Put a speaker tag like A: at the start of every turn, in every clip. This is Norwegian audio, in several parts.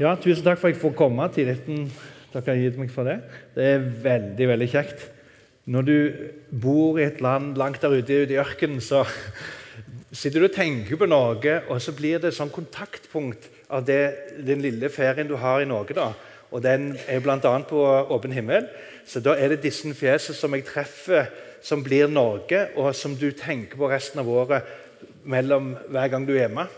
A: Ja, tusen takk for at jeg får komme. Tilliten dere har gitt meg for det. Det er veldig, veldig kjekt. Når du bor i et land langt der ute i ørkenen, så sitter du og tenker på Norge, og så blir det sånn kontaktpunkt av det, den lille ferien du har i Norge. da. Og den er bl.a. på åpen himmel. Så da er det disse fjesene som jeg treffer, som blir Norge, og som du tenker på resten av året mellom hver gang du er hjemme.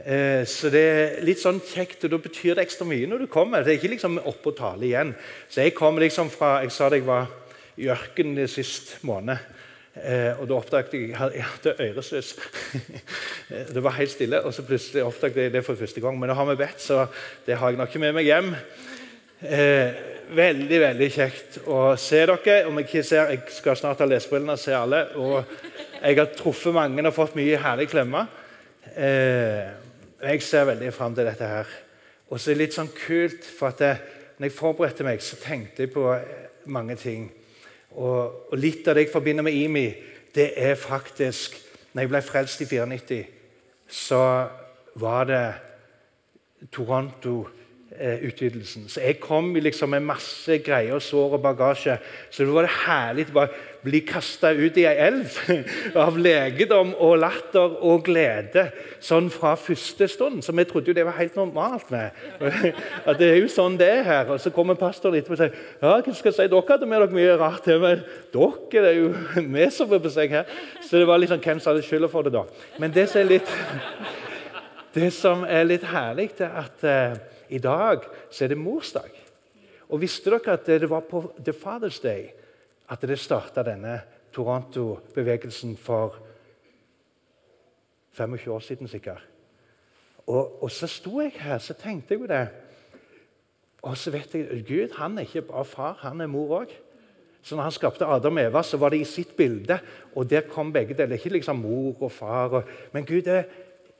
A: Eh, så det er litt sånn kjekt, og da betyr det ekstra mye når du kommer. Det er ikke liksom oppe og tale igjen. Så jeg kom liksom fra Jeg sa det jeg var i ørkenen sist måned. Eh, og da oppdaget jeg at jeg hadde øresus. det var helt stille, og så plutselig oppdaget jeg det for første gang. Men nå har vi bedt, så det har jeg nok ikke med meg hjem. Eh, veldig veldig kjekt å se dere. Om jeg ikke ser, jeg skal snart ha lesebrillene og se alle. Og jeg har truffet mange og fått mye herlige klemmer. Eh, jeg ser veldig fram til dette her. Og så er det litt sånn kult, for at jeg, når jeg forberedte meg, så tenkte jeg på mange ting. Og, og litt av det jeg forbinder med IMI, det er faktisk når jeg ble frelst i 94, så var det Toronto-utvidelsen. Så jeg kom liksom med masse greier, sår og bagasje. Så det var det herlig å bare bli kasta ut i ei elv av legedom og latter og glede sånn fra første stund. Så vi trodde jo det var helt normalt. med. At Det er jo sånn det er her. Og Så kommer pastoren etterpå og sier ja, hva skal jeg si, dere hadde med dere mye rart men dere det er jo vi som er på seg her. Så det var liksom hvem som hadde skylda for det da. Men det som er litt, det som er litt herlig, er at uh, i dag så er det morsdag. Og visste dere at det var på The Father's Day? at det starta denne Toronto-bevegelsen for 25 år siden sikkert. Og, og, så sto jeg her så tenkte jeg jo det. Og så vet jeg Gud han er ikke bare far, han er mor òg. Så når han skapte Adam og Eva, så var det i sitt bilde. Og der kom begge deler. Ikke liksom mor og far. Og, men Gud er,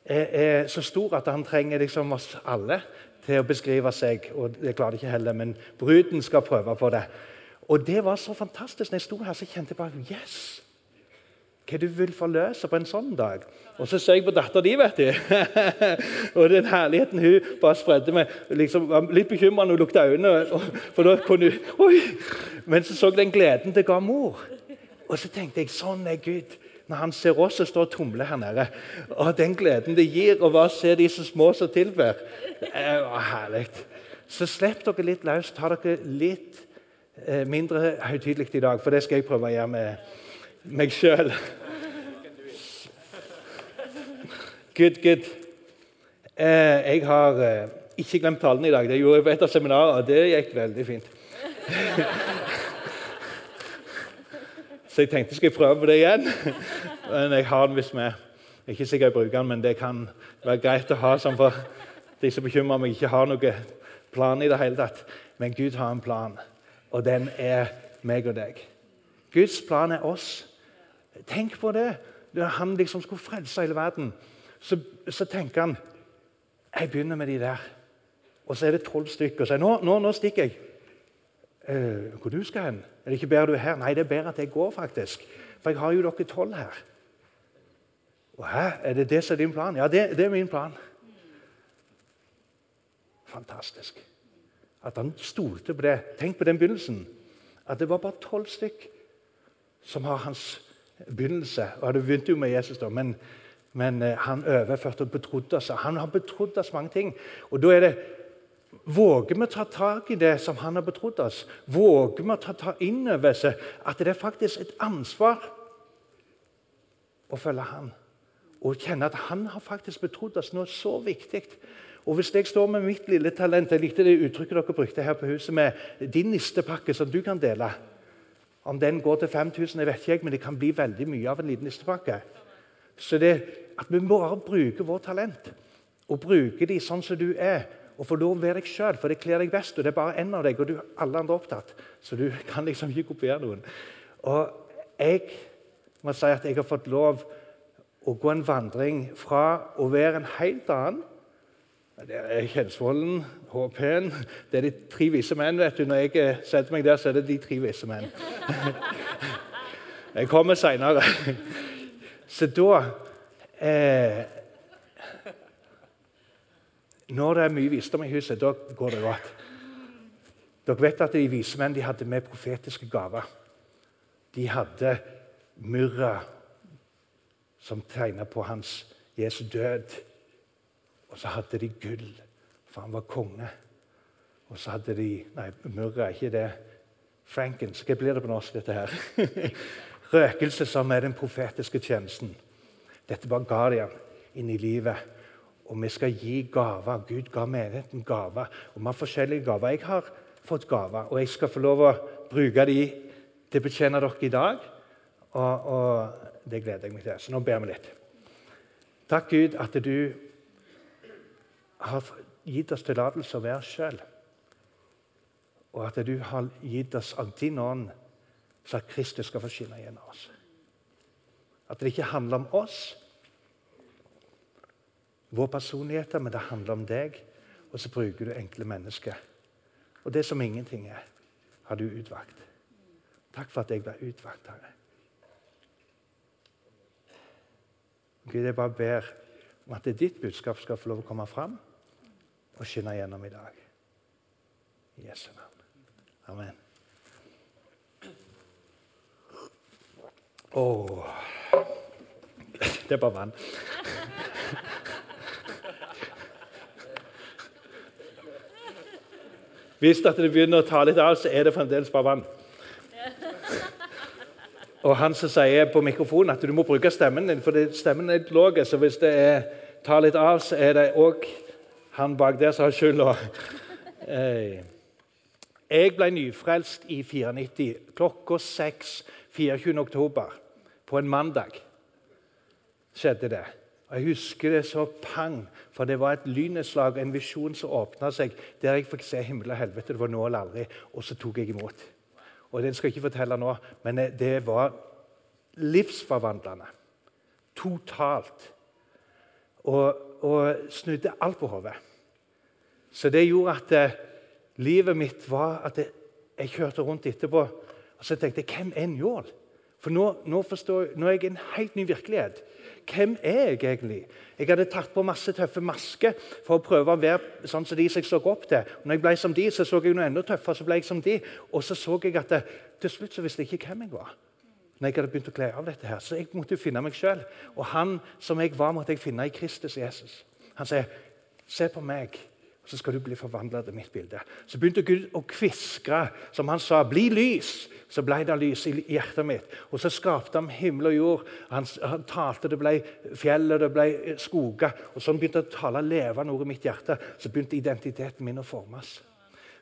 A: er, er, så stor at han trenger liksom oss alle til å beskrive seg. Og det klarer de ikke heller, men bruden skal prøve på det. Og det var så fantastisk. Når jeg sto her, så kjente jeg bare Yes! Hva du vil forløse på en sånn dag? Og så så jeg på dattera di, vet du. og den herligheten hun bare spredde meg. Liksom, var litt bekymra når hun lukta øynene. For da kunne hun, oi! Men så så den gleden det ga mor. Og så tenkte jeg sånn er Gud. Når han ser oss som står og tumler her nede. Og den gleden det gir å bare se disse små som tilber. Var herlig. Så slipp dere litt løs. Ta dere litt Eh, mindre høytidelig i dag, for det skal jeg prøve å gjøre med meg sjøl. Good, good. Eh, jeg har eh, ikke glemt talen i dag. Det gjorde jeg på et av seminarene, og det gikk veldig fint. Så jeg tenkte skal jeg prøve på det igjen. Men jeg har den visst med. Jeg er ikke sikker jeg bruker den, men det kan være greit å ha sånn for de som bekymrer meg ikke har noen plan i det hele tatt. Men Gud har en plan og den er meg og deg. Guds plan er oss. Tenk på det. Når han liksom skulle frelse hele verden, så, så, tenker han Jeg begynner med de der. Og så er det tolv stykker. Og Så nå, nå, nå stikker jeg. Eh, hvor du skal hen? Er det ikke bedre du er her? Nei, det er bedre at jeg går, faktisk. For jeg har jo dere tolv her. Og hæ? Er det det som er din plan? Ja, det, det er min plan. Fantastisk. At han stolte på det. Tenk på den begynnelsen. At det var bare tolv stykk som har hans begynnelse. Og Det begynte jo med Jesus, da, men, men eh, han overførte og betrodde oss. Han har betrodd oss mange ting. Og da er det Våger vi å ta tak i det som han har betrodd oss? Våger vi å ta, ta inn over seg at det er faktisk et ansvar å følge han? Og kjenne at han har faktisk betrodd oss noe så viktig og Hvis jeg står med mitt lille talent Jeg likte det uttrykket dere brukte her på huset med din nistepakke som du kan dele. Om den går til 5000, jeg vet ikke, men det kan bli veldig mye av en liten nistepakke. Så det at vi bare bruke vår talent, og bruke de sånn som du er. Og få lov å være deg sjøl, for det kler deg best. og Det er bare én av deg, og du, alle andre er opptatt. Så du kan liksom ikke kopiere noen. Og jeg må si at jeg har fått lov å gå en vandring fra å være en helt annen det er Kjensvollen, HP-en Det er de tre vise menn. vet du. Når jeg eh, setter meg der, så er det de tre vise menn. Jeg kommer seinere. Så da eh, Når det er mye visdom i huset, da går det godt. Dere vet at de vise menn de hadde med profetiske gaver. De hadde myrra som tegna på hans Jesu død. Og så hadde de gull, for han var konge. Og så hadde de Nei, myrra, ikke det. Frankens. Hva blir det på norsk, dette her? Røkelse, som er den profetiske tjenesten. Dette var ga inn i livet. Og vi skal gi gaver. Gud ga menigheten gaver. Og vi har forskjellige gaver. Jeg har fått gaver, og jeg skal få lov å bruke de til å betjene dere i dag. Og, og det gleder jeg meg til. Så nå ber vi litt. Takk, Gud, at du har gitt oss tillatelse å være sjøl. Og at du har gitt oss av din ånd, så at Kristus skal få skinne gjennom oss. At det ikke handler om oss, vår personlighet, men det handler om deg. Og så bruker du enkle mennesker. Og det som ingenting er, har du utvalgt. Takk for at jeg ble utvalgt, Herre. Gud, jeg bare ber om at ditt budskap skal få lov å komme fram og skinne gjennom i dag. I Jesu navn. Amen. Å Det er bare vann. Hvis det begynner å ta litt av, så er det fremdeles bare vann. Og han som sier på mikrofonen at du må bruke stemmen din, for stemmen er litt lav. Så hvis det er, tar litt av, så er det òg han bak der som har skylda. Jeg ble nyfrelst i 94, klokka 6 24. oktober. På en mandag skjedde det. Og Jeg husker det så pang, for det var et lynnedslag, en visjon som åpna seg, der jeg fikk se himmel og helvete. Det var nå eller aldri. Og så tok jeg imot. Og Den skal jeg ikke fortelle nå, men det var livsforvandlende. Totalt. Og, og snudde alt på hodet. Så det gjorde at eh, livet mitt var at jeg, jeg kjørte rundt etterpå og så tenkte jeg, hvem er Njål? For nå, nå, forstår, nå er jeg i en helt ny virkelighet. Hvem er jeg egentlig? Jeg hadde tatt på masse tøffe masker for å prøve å være sånn som de som jeg så opp til. Og når jeg ble som de, så så jeg noe enda tøffere. så ble jeg som de. Og så så jeg at det, til slutt så visste jeg ikke hvem jeg var. Når jeg hadde begynt å kle av dette her. Så jeg måtte finne meg sjøl. Og han som jeg var, måtte jeg finne i Kristus Jesus. Han sier, 'Se på meg' så skal du bli forvandla til mitt bilde. Så begynte Gud å kviskre, som han sa, 'Bli lys!' Så ble det lys i hjertet mitt. Og så skapte han himmel og jord. Han, han talte, det ble fjell og det ble skoger. Og så begynte han å tale levende ord i mitt hjerte. Så begynte identiteten min å formes.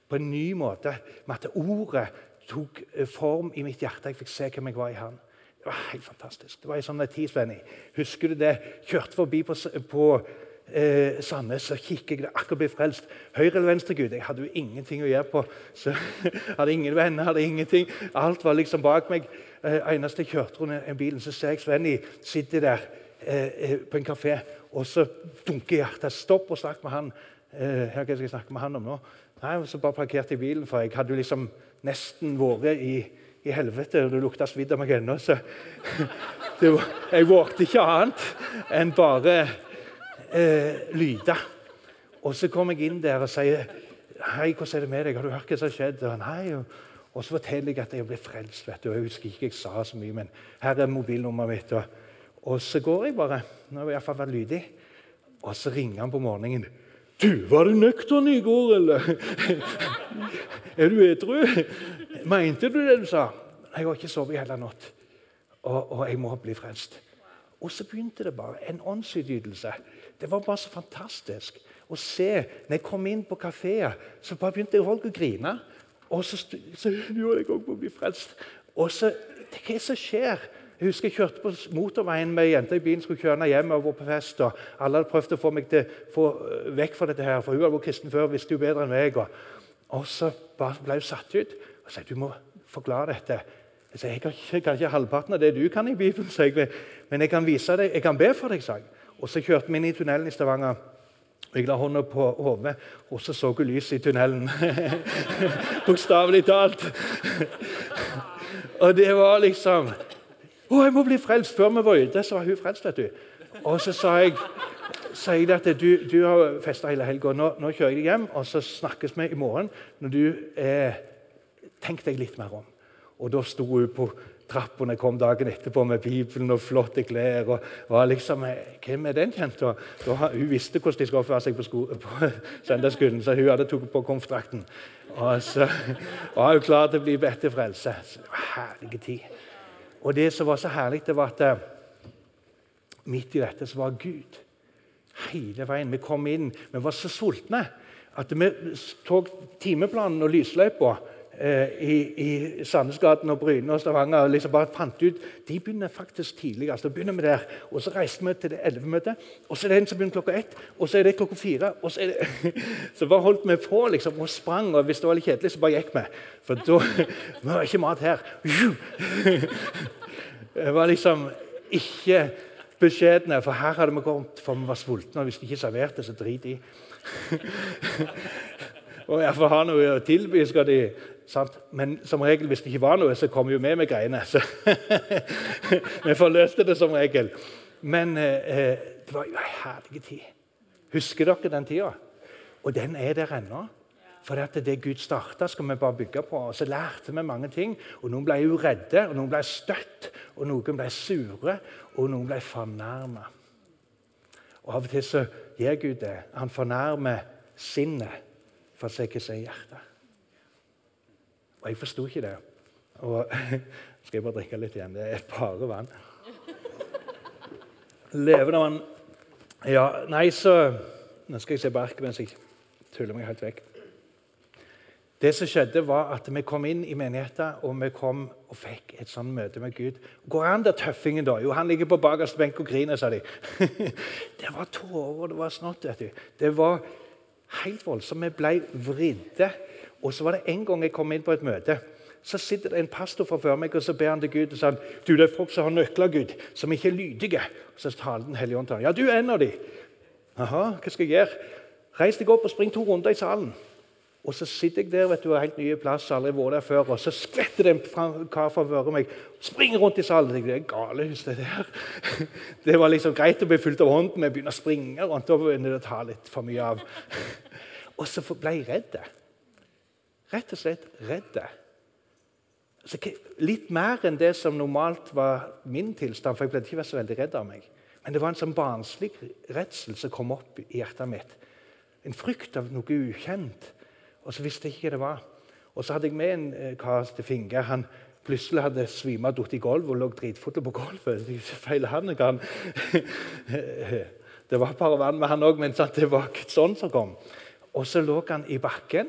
A: På en ny måte. Med at ordet tok eh, form i mitt hjerte. Jeg fikk se hvem jeg var i han. Det var helt fantastisk. Det var en sånn tid, Svenny. Husker du det? Kjørte forbi på, på eh, Sandnes, så kikker jeg akkurat blir frelst. Høyre eller venstre Gud? Jeg hadde jo ingenting å gjøre på. så Hadde ingen venner, hadde ingenting. Alt var liksom bak meg. Eh, eneste jeg kjørte rundt bilen, så ser jeg Svenny sitte der eh, eh, på en kafé, og så dunker hjertet. Stopp og snakk med han. Eh, hva skal jeg snakke med han om nå? Nei, Så bare parkerte jeg bilen, for jeg hadde jo liksom nesten vært i, i helvete, og det lukta svidd av meg ennå. Så var, jeg vågte ikke annet enn bare eh, lyder. Og så kom jeg inn der og sier Hei, hvordan er det med deg? Har du hørt hva som har skjedd? Og, nei, og, så forteller jeg at jeg ble frelst. vet du. Jeg husker ikke jeg sa så mye, men her er mobilnummeret mitt. Og, og, så går jeg bare. Nå har jeg iallfall vært lydig. Og så ringer han på morgenen. 'Du, var du nøktern i går, eller?' 'Er du edru?' 'Mente du det du sa?' 'Jeg har ikke sovet hele natt, og, og jeg må bli frelst.' Og så begynte det bare. En åndsutgytelse. Det var bare så fantastisk å se. Når jeg kom inn på kafeer, så bare begynte folk å grine. Og så, så gjorde jeg òg på å bli frelst. Og så, Hva som skjer? Jeg husker jeg kjørte på motorveien med ei jente i bilen skulle kjøre hjem og var på fest. og Alle hadde prøvd å få meg til få øh, vekk fra dette, her, for hun hadde vært kristen før. visste jo bedre enn meg. Og, og så ble hun satt ut. Og sa du må forklare dette. Jeg sa jeg kan ikke, halvparten av det du kan i Bibelen. Men jeg kan vise deg, jeg kan be for deg, sa jeg. Og så kjørte vi inn i tunnelen i Stavanger. og Jeg la hånda på hodet, og så så hun lyset i tunnelen. Bokstavelig talt. og det var liksom Å, jeg må bli frelst! Før vi var ute, så var hun frelst, vet du. Og så sa jeg sier jeg at du, du har festa hele helga. Nå, nå, kjører jeg hjem, og så snakkes vi i morgen når du eh, Tenk deg litt mer om. Og da sto hun på jeg kom dagen etterpå med Bibelen og flotte klær. og var liksom, Hvem er den jenta? Hun visste hvordan de skulle oppføre seg på, på søndagsskolen, så hun hadde tatt på konfdrakten. Og så var hun klar til å bli bedt til frelse. Så det herlig tid. Og det som var så herlig, det var at eh, midt i dette så var Gud hele veien. Vi kom inn, vi var så sultne at vi tok timeplanen og lysløypa i, i Sandnesgaten og Bryne og Stavanger og liksom bare fant ut de begynner faktisk tidlig. altså begynner vi der, og Så reiste vi til det 11-møtet, og så er det en som begynner klokka ett, og så er det klokka fire. og Så er det, så bare holdt vi på liksom, og sprang, og hvis det var litt kjedelig, så bare gikk vi. For da Vi har ikke mat her. Det var liksom ikke beskjedne, for her hadde vi kommet for vi var sultne. Og hvis de ikke serverte, så drit i. og iallfall ha noe å tilby skal de Sant? Men som regel, hvis det ikke var noe, så kom jo vi med greiene. Så vi forløste det som regel. Men eh, eh det var jo ei herlig tid. Husker dere den tida? Og den er der ennå. For det, Gud starta, skal vi bare bygge på. Og Så lærte vi mange ting. og Noen ble jo redde, og noen ble støtt, og noen ble sure, og noen ble fornærma. Og Av og til så gjør Gud det. Han fornærmer sinnet for å se hva som er hjertet. Og jeg forsto ikke det. Og skal jeg bare drikke litt igjen? Det er bare vann. Levende vann. Ja, nei, så Nå skal jeg se på arket mens jeg tuller meg helt vekk. Det som skjedde var at Vi kom inn i menigheten og vi kom og fikk et sånt møte med Gud. Går an der tøffingen, da? Jo, han ligger på bakerste benk og griner, sa de. det var tårer, det var snott. vet du. Det var helt voldsomt. Vi ble vridde. Og så var det En gang jeg kom inn på et møte, så sitter det en pastor fra før meg og så ber han til Gud og sier du, det er folk som har nøkler, Gud, som ikke er lydige. Så taler Den hellige ånd til ham. Ja, du er en av dem. Aha, hva skal jeg gjøre? Reis deg opp og spring to runder i salen. Og så sitter jeg der vet du, helt nye plass, aldri vært der før, og så skvetter det en kar fra meg. Springer rundt i salen. Det er galehus, det der. Det var liksom greit å bli fulgt av hånden, men begynner å springe rundt. og begynner å ta litt for mye av. Og så ble jeg redd. Rett og slett redde. Altså, litt mer enn det som normalt var min tilstand, for jeg ble ikke så veldig redd av meg. Men det var en sånn barnslig redsel som kom opp i hjertet mitt. En frykt av noe ukjent. Og så visste jeg ikke hva det var. Og så hadde jeg med en eh, kar til Finge. Han plutselig hadde svima falt i gulvet og lå dritfull på gulvet. Feil han, han. Det var bare vann med han òg, men det var ikke sånn som kom. Og så lå han i bakken.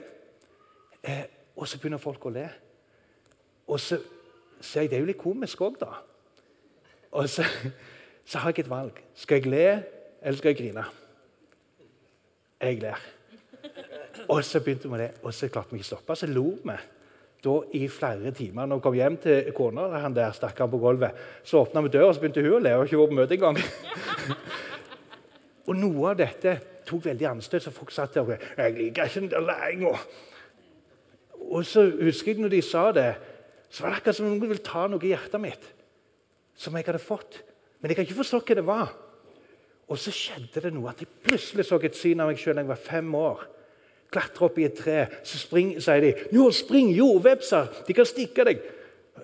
A: Eh, og så begynner folk å le. Og så ser jeg det er jo litt komisk òg, da. Og så, så, har jeg et valg. Skal jeg le, eller skal jeg grine? Jeg ler. Og så begynte vi det, og så klarte vi ikke å stoppe. Så lo vi da i flere timer. Når vi kom hjem til kona, han der stakkaren på gulvet, så åpna vi døra, og så begynte hun å le. og ikke vært på møte engang. og noe av dette tok veldig anstøt, så folk satt der og 'Jeg liker ikke den der læringa.' Og så husker jeg når de sa det, så var det akkurat som om noen ville ta noe i hjertet mitt som jeg hadde fått. Men jeg kan ikke forstå hva det var. Og så skjedde det noe. at Jeg plutselig så et syn av meg sjøl da jeg var fem år. Klatre opp i et tre. Så spring, sier de nå spring, jordvepser! De kan stikke deg.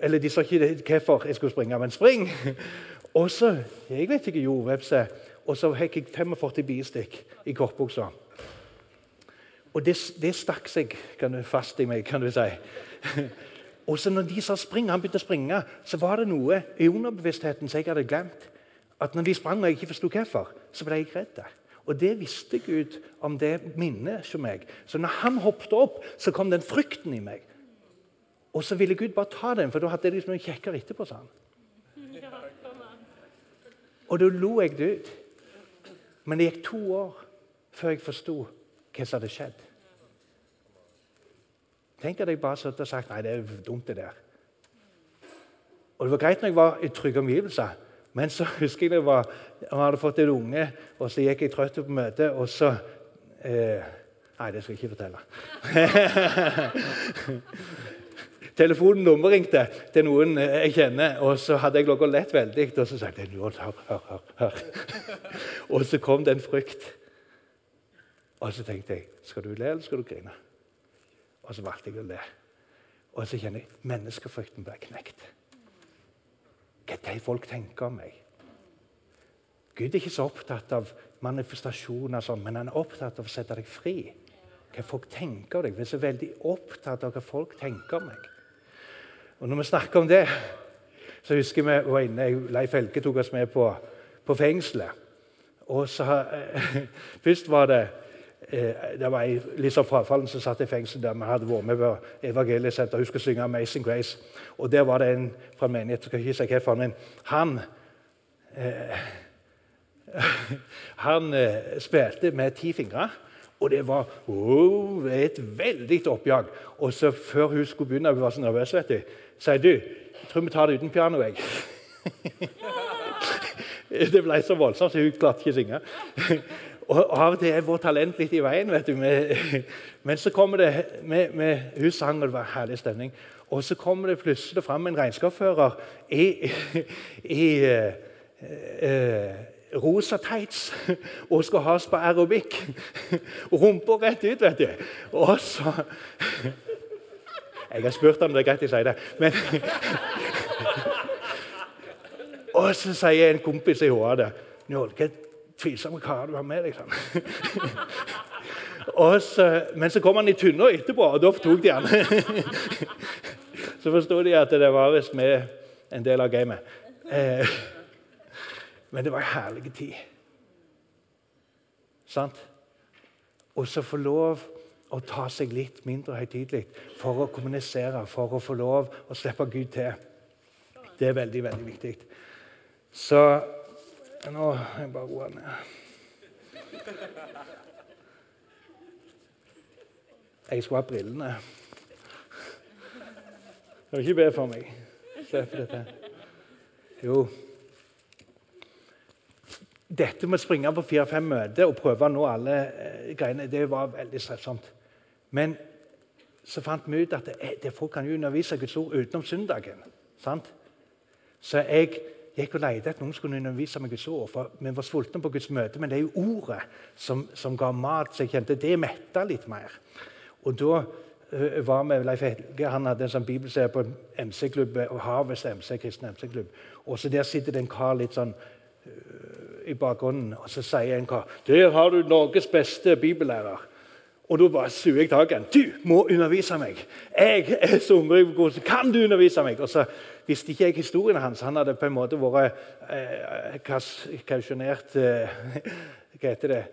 A: Eller de sa ikke hvorfor jeg skulle springe, men spring! Og så Jeg vet ikke jordvepser. Og så fikk jeg 45 bistikk i kortbuksa. Og det, det stakk seg fast i meg, kan du si. Og så når de sa spring, han begynte å springe, så var det noe i underbevisstheten som jeg hadde glemt. At når de sprang og jeg ikke forsto hvorfor, så ble jeg redd. Og det visste Gud om det minnet hos meg. Så når han hoppet opp, så kom den frykten i meg. Og så ville Gud bare ta den, for da hadde jeg liksom noe kjekkere etterpå. sa han. Og da lo jeg det ut. Men det gikk to år før jeg forsto hva som hadde skjedd. Tenk at jeg bare satt og sagt nei, det er dumt, det der. Og Det var greit når jeg var i trygge omgivelser, men så husker jeg det var, jeg hadde fått en unge, og så gikk jeg trøtt på møtet, og så eh, Nei, det skal jeg ikke fortelle. telefonen nummerringte til noen jeg kjenner, og så hadde jeg ligget og lett veldig. Og så sa jeg hør, hør, hør, hør. Og så kom det en frykt. Og så tenkte jeg skal du le eller skal du grine? Og så valgte jeg å le. Og så kjenner jeg menneskefrykten blir knekt. Hva er det folk tenker om meg? Gud er ikke så opptatt av manifestasjoner, sånn, men han er opptatt av å sette deg fri. Hva folk tenker om deg. Vi er så veldig opptatt av hva folk tenker om meg. Og Når vi snakker om det, så husker vi var inne, Leif Helge tok oss med på, på fengselet. Og så, Først var det Eh, det var ei Lisa Frafallen som satt i fengsel der vi hadde vært med på evangeliesenteret. Hun skulle synge 'Amazing Grace'. Og Der var det en fra menighet skal ikke si hvorfor, men han eh, Han eh, spilte med ti fingre. Og det var oh, et veldig oppjag. Og så Før hun skulle begynne, hun var så nervøs, vet du, sier du jeg tror vi tar det uten piano. jeg. det ble så voldsomt, så hun klarte ikke å synge. Og Av og til er vårt talent litt i veien. vet du. Men så kommer det med, med Hun sang, og det var herlig stemning. Og så kommer det plutselig fram en regnskapsfører i, i uh, rosa tights og skal ha oss på aerobic. Rumpa rett ut, vet du. Og så Jeg har spurt om det er greit jeg sier det. Men, og så sier en kompis i hodet tvilsomme karer du har med. Sånn. så, men så kom han i tynna etterpå, og da tok de han. så forsto de at det var visst med en del av gamet. Eh, men det var en herlig tid. Sant? Og så få lov å ta seg litt mindre høytidelig for å kommunisere, for å få lov å slippe Gud til. Det er veldig, veldig viktig. Så nå må jeg bare roe ned. Jeg skulle ha brillene. Kan du ikke be for meg? Slipp dette. Jo Dette med å springe på fire-fem møter og prøve å nå alle eh, greiene, det var veldig strevsomt. Men så fant vi ut at det, det folk kan jo undervise Guds ord utenom søndagen. Sant? Så jeg gikk og lette at noen skulle undervise meg Guds ord. for Vi var sultne på Guds møte, men det er jo ordet som, som ga mat. Så jeg kjente det metta litt mer. Og da uh, var vi Leif Helge han hadde en sånn bibelserie på MC-klubb, Havets MC, kristen MC-klubb. Og så Der sitter det en kar litt sånn uh, i bakgrunnen, og så sier en kar 'Der har du Norges beste bibellærer'. Og da bare suger jeg tak i ham. 'Du må undervise meg!' 'Jeg er så hungrig Kan du undervise meg?' Og så visste ikke jeg historien hans. Han hadde på en måte vært eh, kausjonert eh, Hva heter det?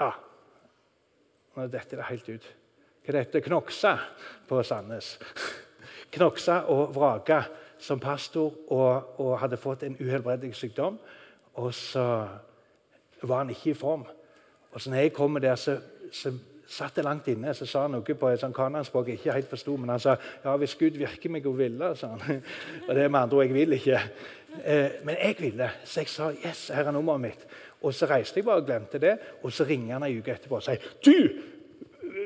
A: Ja, nå detter det helt ut. Hva det heter Knoksa på Sandnes. Knoksa og vraka som pastor og, og hadde fått en uhelbredelig sykdom. Og så var han ikke i form. Og så når jeg kommer der, så, så satt jeg langt inne. Så sa han noe på et sånn kananspråk jeg ikke helt forsto. Men han sa ja, hvis Gud virker meg og ville. sa han. Og det er med andre ord jeg vil ikke. Eh, men jeg ville, så jeg sa yes, her er nummeret mitt. Og så reiste jeg bare og glemte det. Og så ringer han ei uke etterpå og sier du,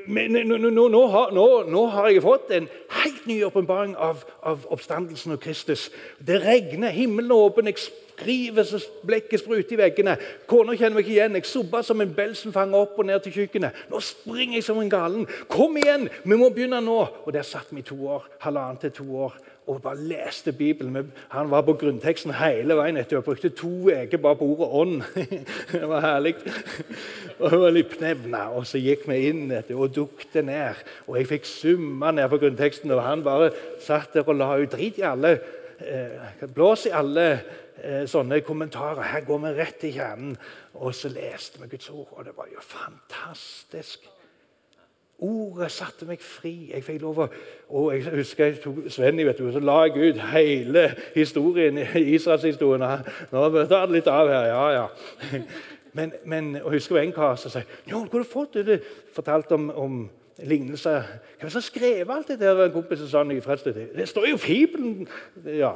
A: nå, har, nå, har, jeg fått en helt ny åpenbaring av, av oppstandelsen og Kristus. Det regner, himmelen er åpen, jeg skriver så blekket spruter i veggene. Kona kjenner meg ikke igjen. Jeg subber som en bell som fanger opp og ned til kjøkkenet. Nå springer jeg som en galen. Kom igjen! Vi må begynne nå! Og Der satt vi i to år. Halvannet til to år og bare leste Bibelen. Han var på grunnteksten hele veien etter. Jeg brukte to uker bare på ordet 'ånd'. det var herlig. Og det var litt pnevna, og så gikk vi inn etter, og dukte ned. Og jeg fikk summa ned på grunnteksten, og han bare satt der og la ut drit i alle eh, Blås i alle eh, sånne kommentarer. Her går vi rett i kjernen. Og så leste vi Guds ord, og det var jo fantastisk. Ordet satte meg fri. Jeg fikk lov å og Jeg husker jeg tok Svenny, vet du, så la jeg ut hele historien, Israelshistorien. Nå tar det litt av her. Ja, ja. Men, men og jeg husker en kar som sier ja, 'Hvor har du fått det?' fortalte om, om lignelser. Hvem har skrevet alt det der? En kompis sa noe Det står jo i Bibelen! Ja.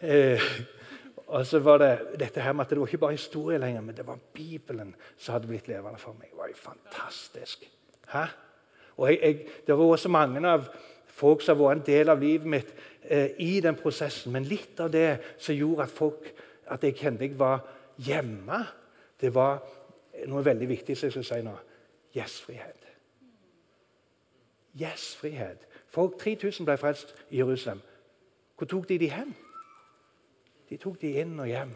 A: Eh, og så var det dette her med at det var ikke bare historie lenger, men det var Bibelen som hadde blitt levende for meg. Det var jo fantastisk. Hæ? Og jeg, jeg, Det var også mange av folk som har vært en del av livet mitt eh, i den prosessen. Men litt av det som gjorde at, folk, at jeg kjente jeg var hjemme, det var noe veldig viktig som jeg skal si nå. Gjestfrihet. Gjestfrihet. Folk 3000 ble frelst i Jerusalem. Hvor tok de de hen? De tok de inn og hjem.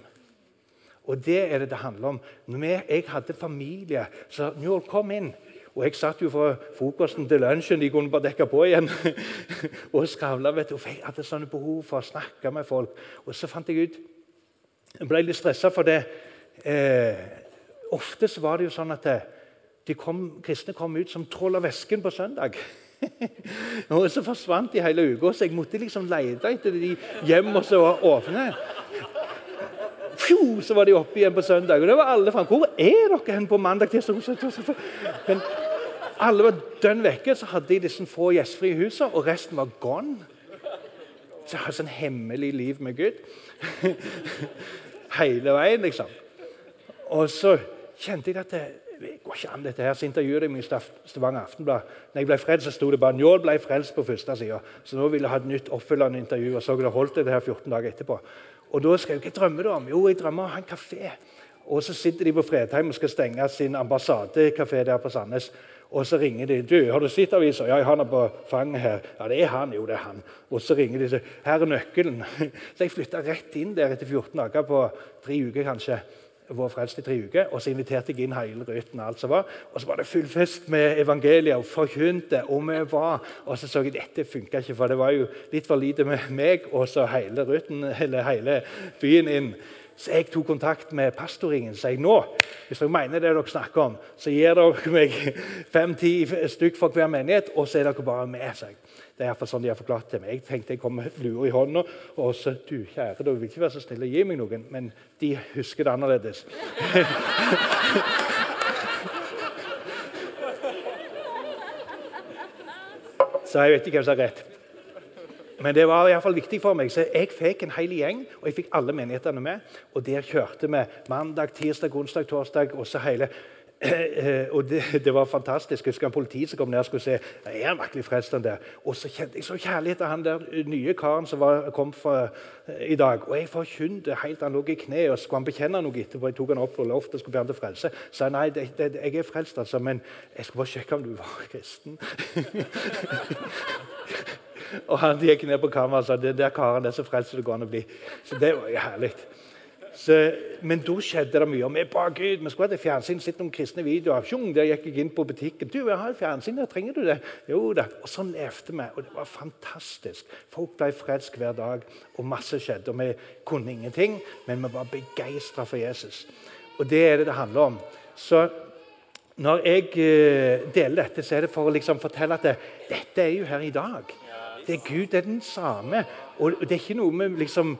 A: Og det er det det handler om. Når jeg hadde familie, så Njål, kom inn. Og jeg satt jo fra frokosten til lunsjen, de kunne bare dekke på igjen. og skravla. Jeg hadde sånne behov for å snakke med folk. Og så fant jeg ut Jeg ble litt stressa for det. Eh, ofte så var det jo sånn at de kom, kristne kom ut som troll av væsken på søndag. og så forsvant de hele uka, så jeg måtte liksom lete etter de hjem som var åpne. Pju, så var de oppe igjen på søndag. Og det var alle fram. Hvor er dere hen på mandag? Men alle var dønn vekke. Så hadde de disse få gjestfrie husene, og resten var gone. Så jeg hadde sånn hemmelig liv med Gud. Hele veien, liksom. Og så kjente jeg at det, går ikke an dette her. Så intervjuet jeg meg i Stavanger Aftenblad. Når jeg ble frelst, så sto det bare 'Njål ble frelst' på første sida. Så nå ville jeg ha et nytt oppfølgende intervju. Og så det holdt det her 14 dager etterpå. Og da skrev jeg hva drømmer du om? Jo, jeg drømmer om å ha en kafé. Og så sitter de på Fredheim og skal stenge sin ambassadekafé der på Sandnes. Og så ringer de. du, 'Har du sett avisa?' 'Ja, han er på fanget her.' 'Ja, det er han.' 'Jo, det er han.' Og så ringer de og sier 'Her er nøkkelen.' Så jeg flytta rett inn der etter 14 dager, på tre uker kanskje Vår frelst i tre uker. Og så inviterte jeg inn hele Ryten. Og alt som var. Og så var det full fest med evangeliet og forkynte. Og vi var, og så så jeg dette funka ikke, for det var jo litt for lite med meg og så hele Ryten, eller hele byen inn. Så jeg tok kontakt med pastoringen og sa nå, hvis dere mener det dere snakker om, så gir dere meg fem-ti stykk for hver menighet, og så er dere bare med. seg. Det er sånn de har forklart til meg. Jeg tenkte jeg kom med lua i hånda. Og så du kjære, du vil ikke være så snill å gi meg noen, men de husker det annerledes. så jeg vet ikke hvem som har rett. Men det var i hvert fall viktig for meg. Så jeg fikk en hel gjeng, og jeg fikk alle menighetene med. Og der kjørte vi mandag, tirsdag, onsdag, torsdag. og så hele og det, det, var fantastisk. Jeg husker en politi som kom ned og skulle se er han virkelig frelst. der. Og så kjente jeg så kjærlighet til han der nye karen som var, kom fra, i dag. Og jeg forkynte helt Han lå i kne og skulle han bekjenne noe etterpå. Jeg tok han opp på loftet og skulle be han til frelse. Så nei, det, det, jeg er frelst, altså, men jeg skulle bare sjekke om du var kristen. Og han gikk ned på kammeret og sa det der karen er så frelst det går an å bli. Så det var jo herlig. Så, men da skjedde det mye. Og vi ba Gud. Vi skulle hatt fjernsyn, sett noen kristne videoer. Sjung, der gikk jeg inn på butikken. du, jeg har fjernsyn, der trenger du det? Jo da. Og sånn levde vi. Og det var fantastisk. Folk ble frelst hver dag, og masse skjedde. Og vi kunne ingenting, men vi var begeistra for Jesus. Og det er det det handler om. Så når jeg uh, deler dette, så er det for å liksom fortelle at det, dette er jo her i dag. Det er Gud, det er den samme. Og det er ikke noe med liksom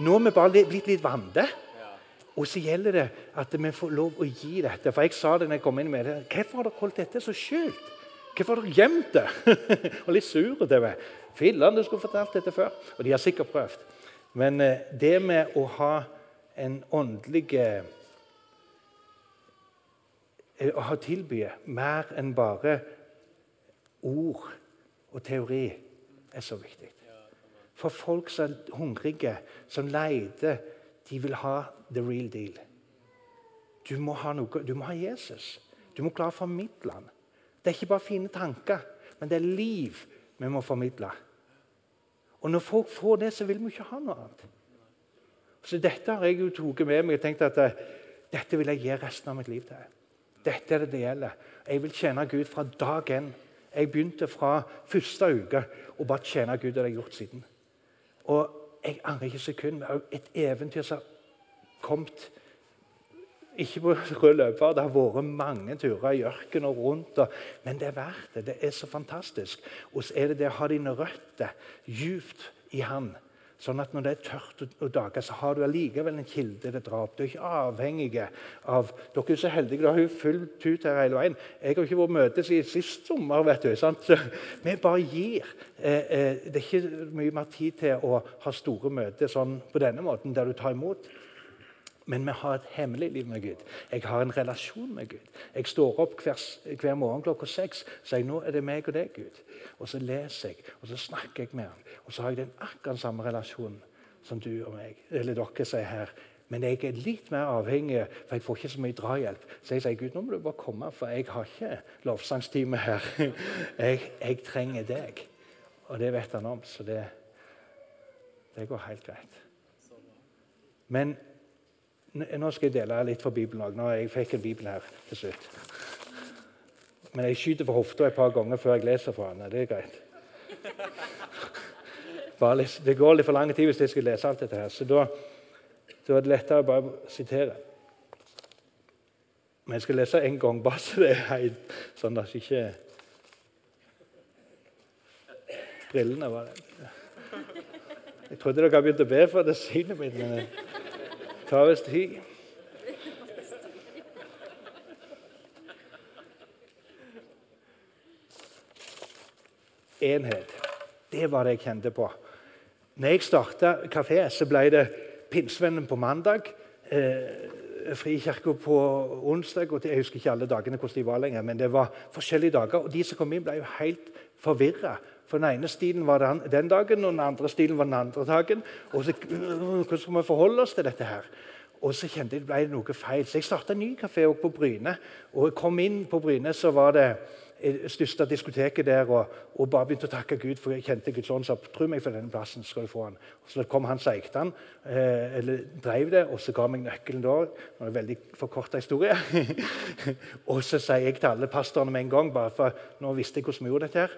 A: nå er vi bare blitt litt vante. Og så gjelder det at vi får lov å gi dette. For jeg sa det når jeg kom inn med det. Hvorfor har dere holdt dette så skjult? Hvorfor har dere gjemt det? og litt sure til meg. Filler'n, du skulle fortalt dette før. Og de har sikkert prøvd. Men eh, det med å ha en åndelig eh, Å ha tilby mer enn bare ord og teori er så viktig. For folk som er hungrige, som leter, de vil ha the real deal. Du må ha, noe, du må ha Jesus. Du må klare å formidle ham. Det er ikke bare fine tanker, men det er liv vi må formidle. Og når folk får det, så vil vi ikke ha noe annet. Så Dette har jeg jo tatt med meg og tenkt at eh, dette vil jeg gi resten av mitt liv til. Dette er det det gjelder. Jeg vil tjene Gud fra dag én. Jeg begynte fra første uke å bare tjene Gud. Det har jeg gjort siden. Og jeg angrer ikke sekund. Et eventyr som har kommet ikke på rød løper. Det har vært mange turer i ørkenen og rundt. Men det er verdt det. Det er så fantastisk. Og så er det det å ha dine røtter djupt i Han. Sånn at når det er tørt og dager, så har du allikevel en kilde til drap. Du er ikke avhengig av Dere er så heldige. Du har jo fullt ut her hele veien. Jeg har ikke vært møte siden sist sommer. vet du, sant? Vi bare gir. Eh, eh, det er ikke mye mer tid til å ha store møter sånn på denne måten, der du tar imot. Men vi har et hemmelig liv med Gud. Jeg har en relasjon med Gud. Jeg står opp hver, hver morgen klokka seks og sier nå er det meg og deg, Gud. Og så leser jeg, og så snakker jeg med ham. Og så har jeg den akkurat samme relasjonen som du og meg, eller dere sier her. Men jeg er litt mer avhengig, for jeg får ikke så mye drahjelp. Så jeg sier Gud, nå må du bare komme, for jeg har ikke lovsangstime her. Jeg, jeg trenger deg. Og det vet han om, så det, det går helt greit. Men nå skal jeg dele litt fra Bibelen òg. Jeg fikk en bibel her til slutt. Men jeg skyter for hofta et par ganger før jeg leser fra den. Det er greit. det går litt for lang tid hvis jeg skal lese alt dette her. Så da, da er det lettere å bare sitere. Men jeg skal lese en gang, bare så det er helt sånn at ikke Brillene var det. Jeg trodde dere hadde begynt å be for det synet mitt. men tar visst tid. Enhet. Det var det jeg kjente på. Når jeg starta kafé, så ble det Pinnsvennen på mandag. Eh, Frikirka på onsdag. og Jeg husker ikke alle dagene hvordan de var lenger, men det var forskjellige dager. og De som kom inn, ble jo helt forvirra. For Den ene stilen var den, den dagen, og den andre stilen var den andre dagen. Og så, Hvordan skal vi forholde oss til dette her? Og så kjente jeg det ble noe feil. Så jeg starta en ny kafé på Bryne. Og jeg kom inn på Bryne, så var det største diskoteket der og, og, bare begynte å takke Gud, for jeg kjente Guds ånd sa tro meg for denne plassen. skal du få han. Og så kom han som eide han, eh, eller drev det, og så ga meg nøkkelen da. Det var en veldig forkorta historie. og så sier jeg til alle pastorene med en gang, bare for nå visste jeg hvordan vi gjorde dette her,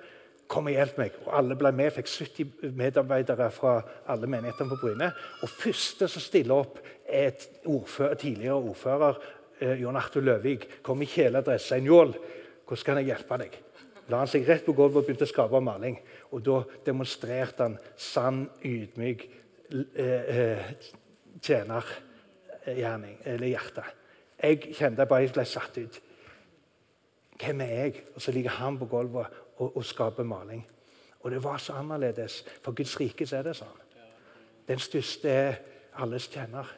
A: Kom og hjelp meg. Og alle ble med. Fikk 70 medarbeidere fra alle menighetene på Bryne. Og første som stiller opp, er et ordfører, tidligere ordfører, eh, Jon Arthur Løvik. Kom i kjeledress. Sier Njål, hvordan kan jeg hjelpe deg? La han seg rett på gulvet og begynte å skape maling. Og da demonstrerte han sann, ydmyk eh, eh, tjenergjerning, eller hjerte. Jeg kjente bare jeg ble satt ut. Hvem er jeg? Og så ligger han på gulvet og, og skape maling. Og det var så annerledes. For Guds rike er det sånn. Den største er alles tjener.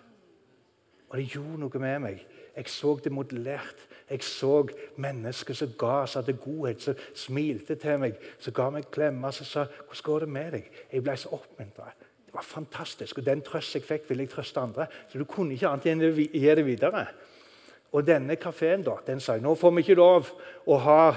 A: Og det gjorde noe med meg. Jeg så det modellert. Jeg så mennesker som ga, som hadde godhet, som smilte til meg, som ga meg klemmer, som sa 'Hvordan går det med deg?' Jeg ble så oppmuntra. Det var fantastisk. Og den trøst jeg fikk, ville jeg trøste andre. Så du kunne ikke annet enn å gi det videre. Og denne kafeen den sa nå får vi ikke lov å ha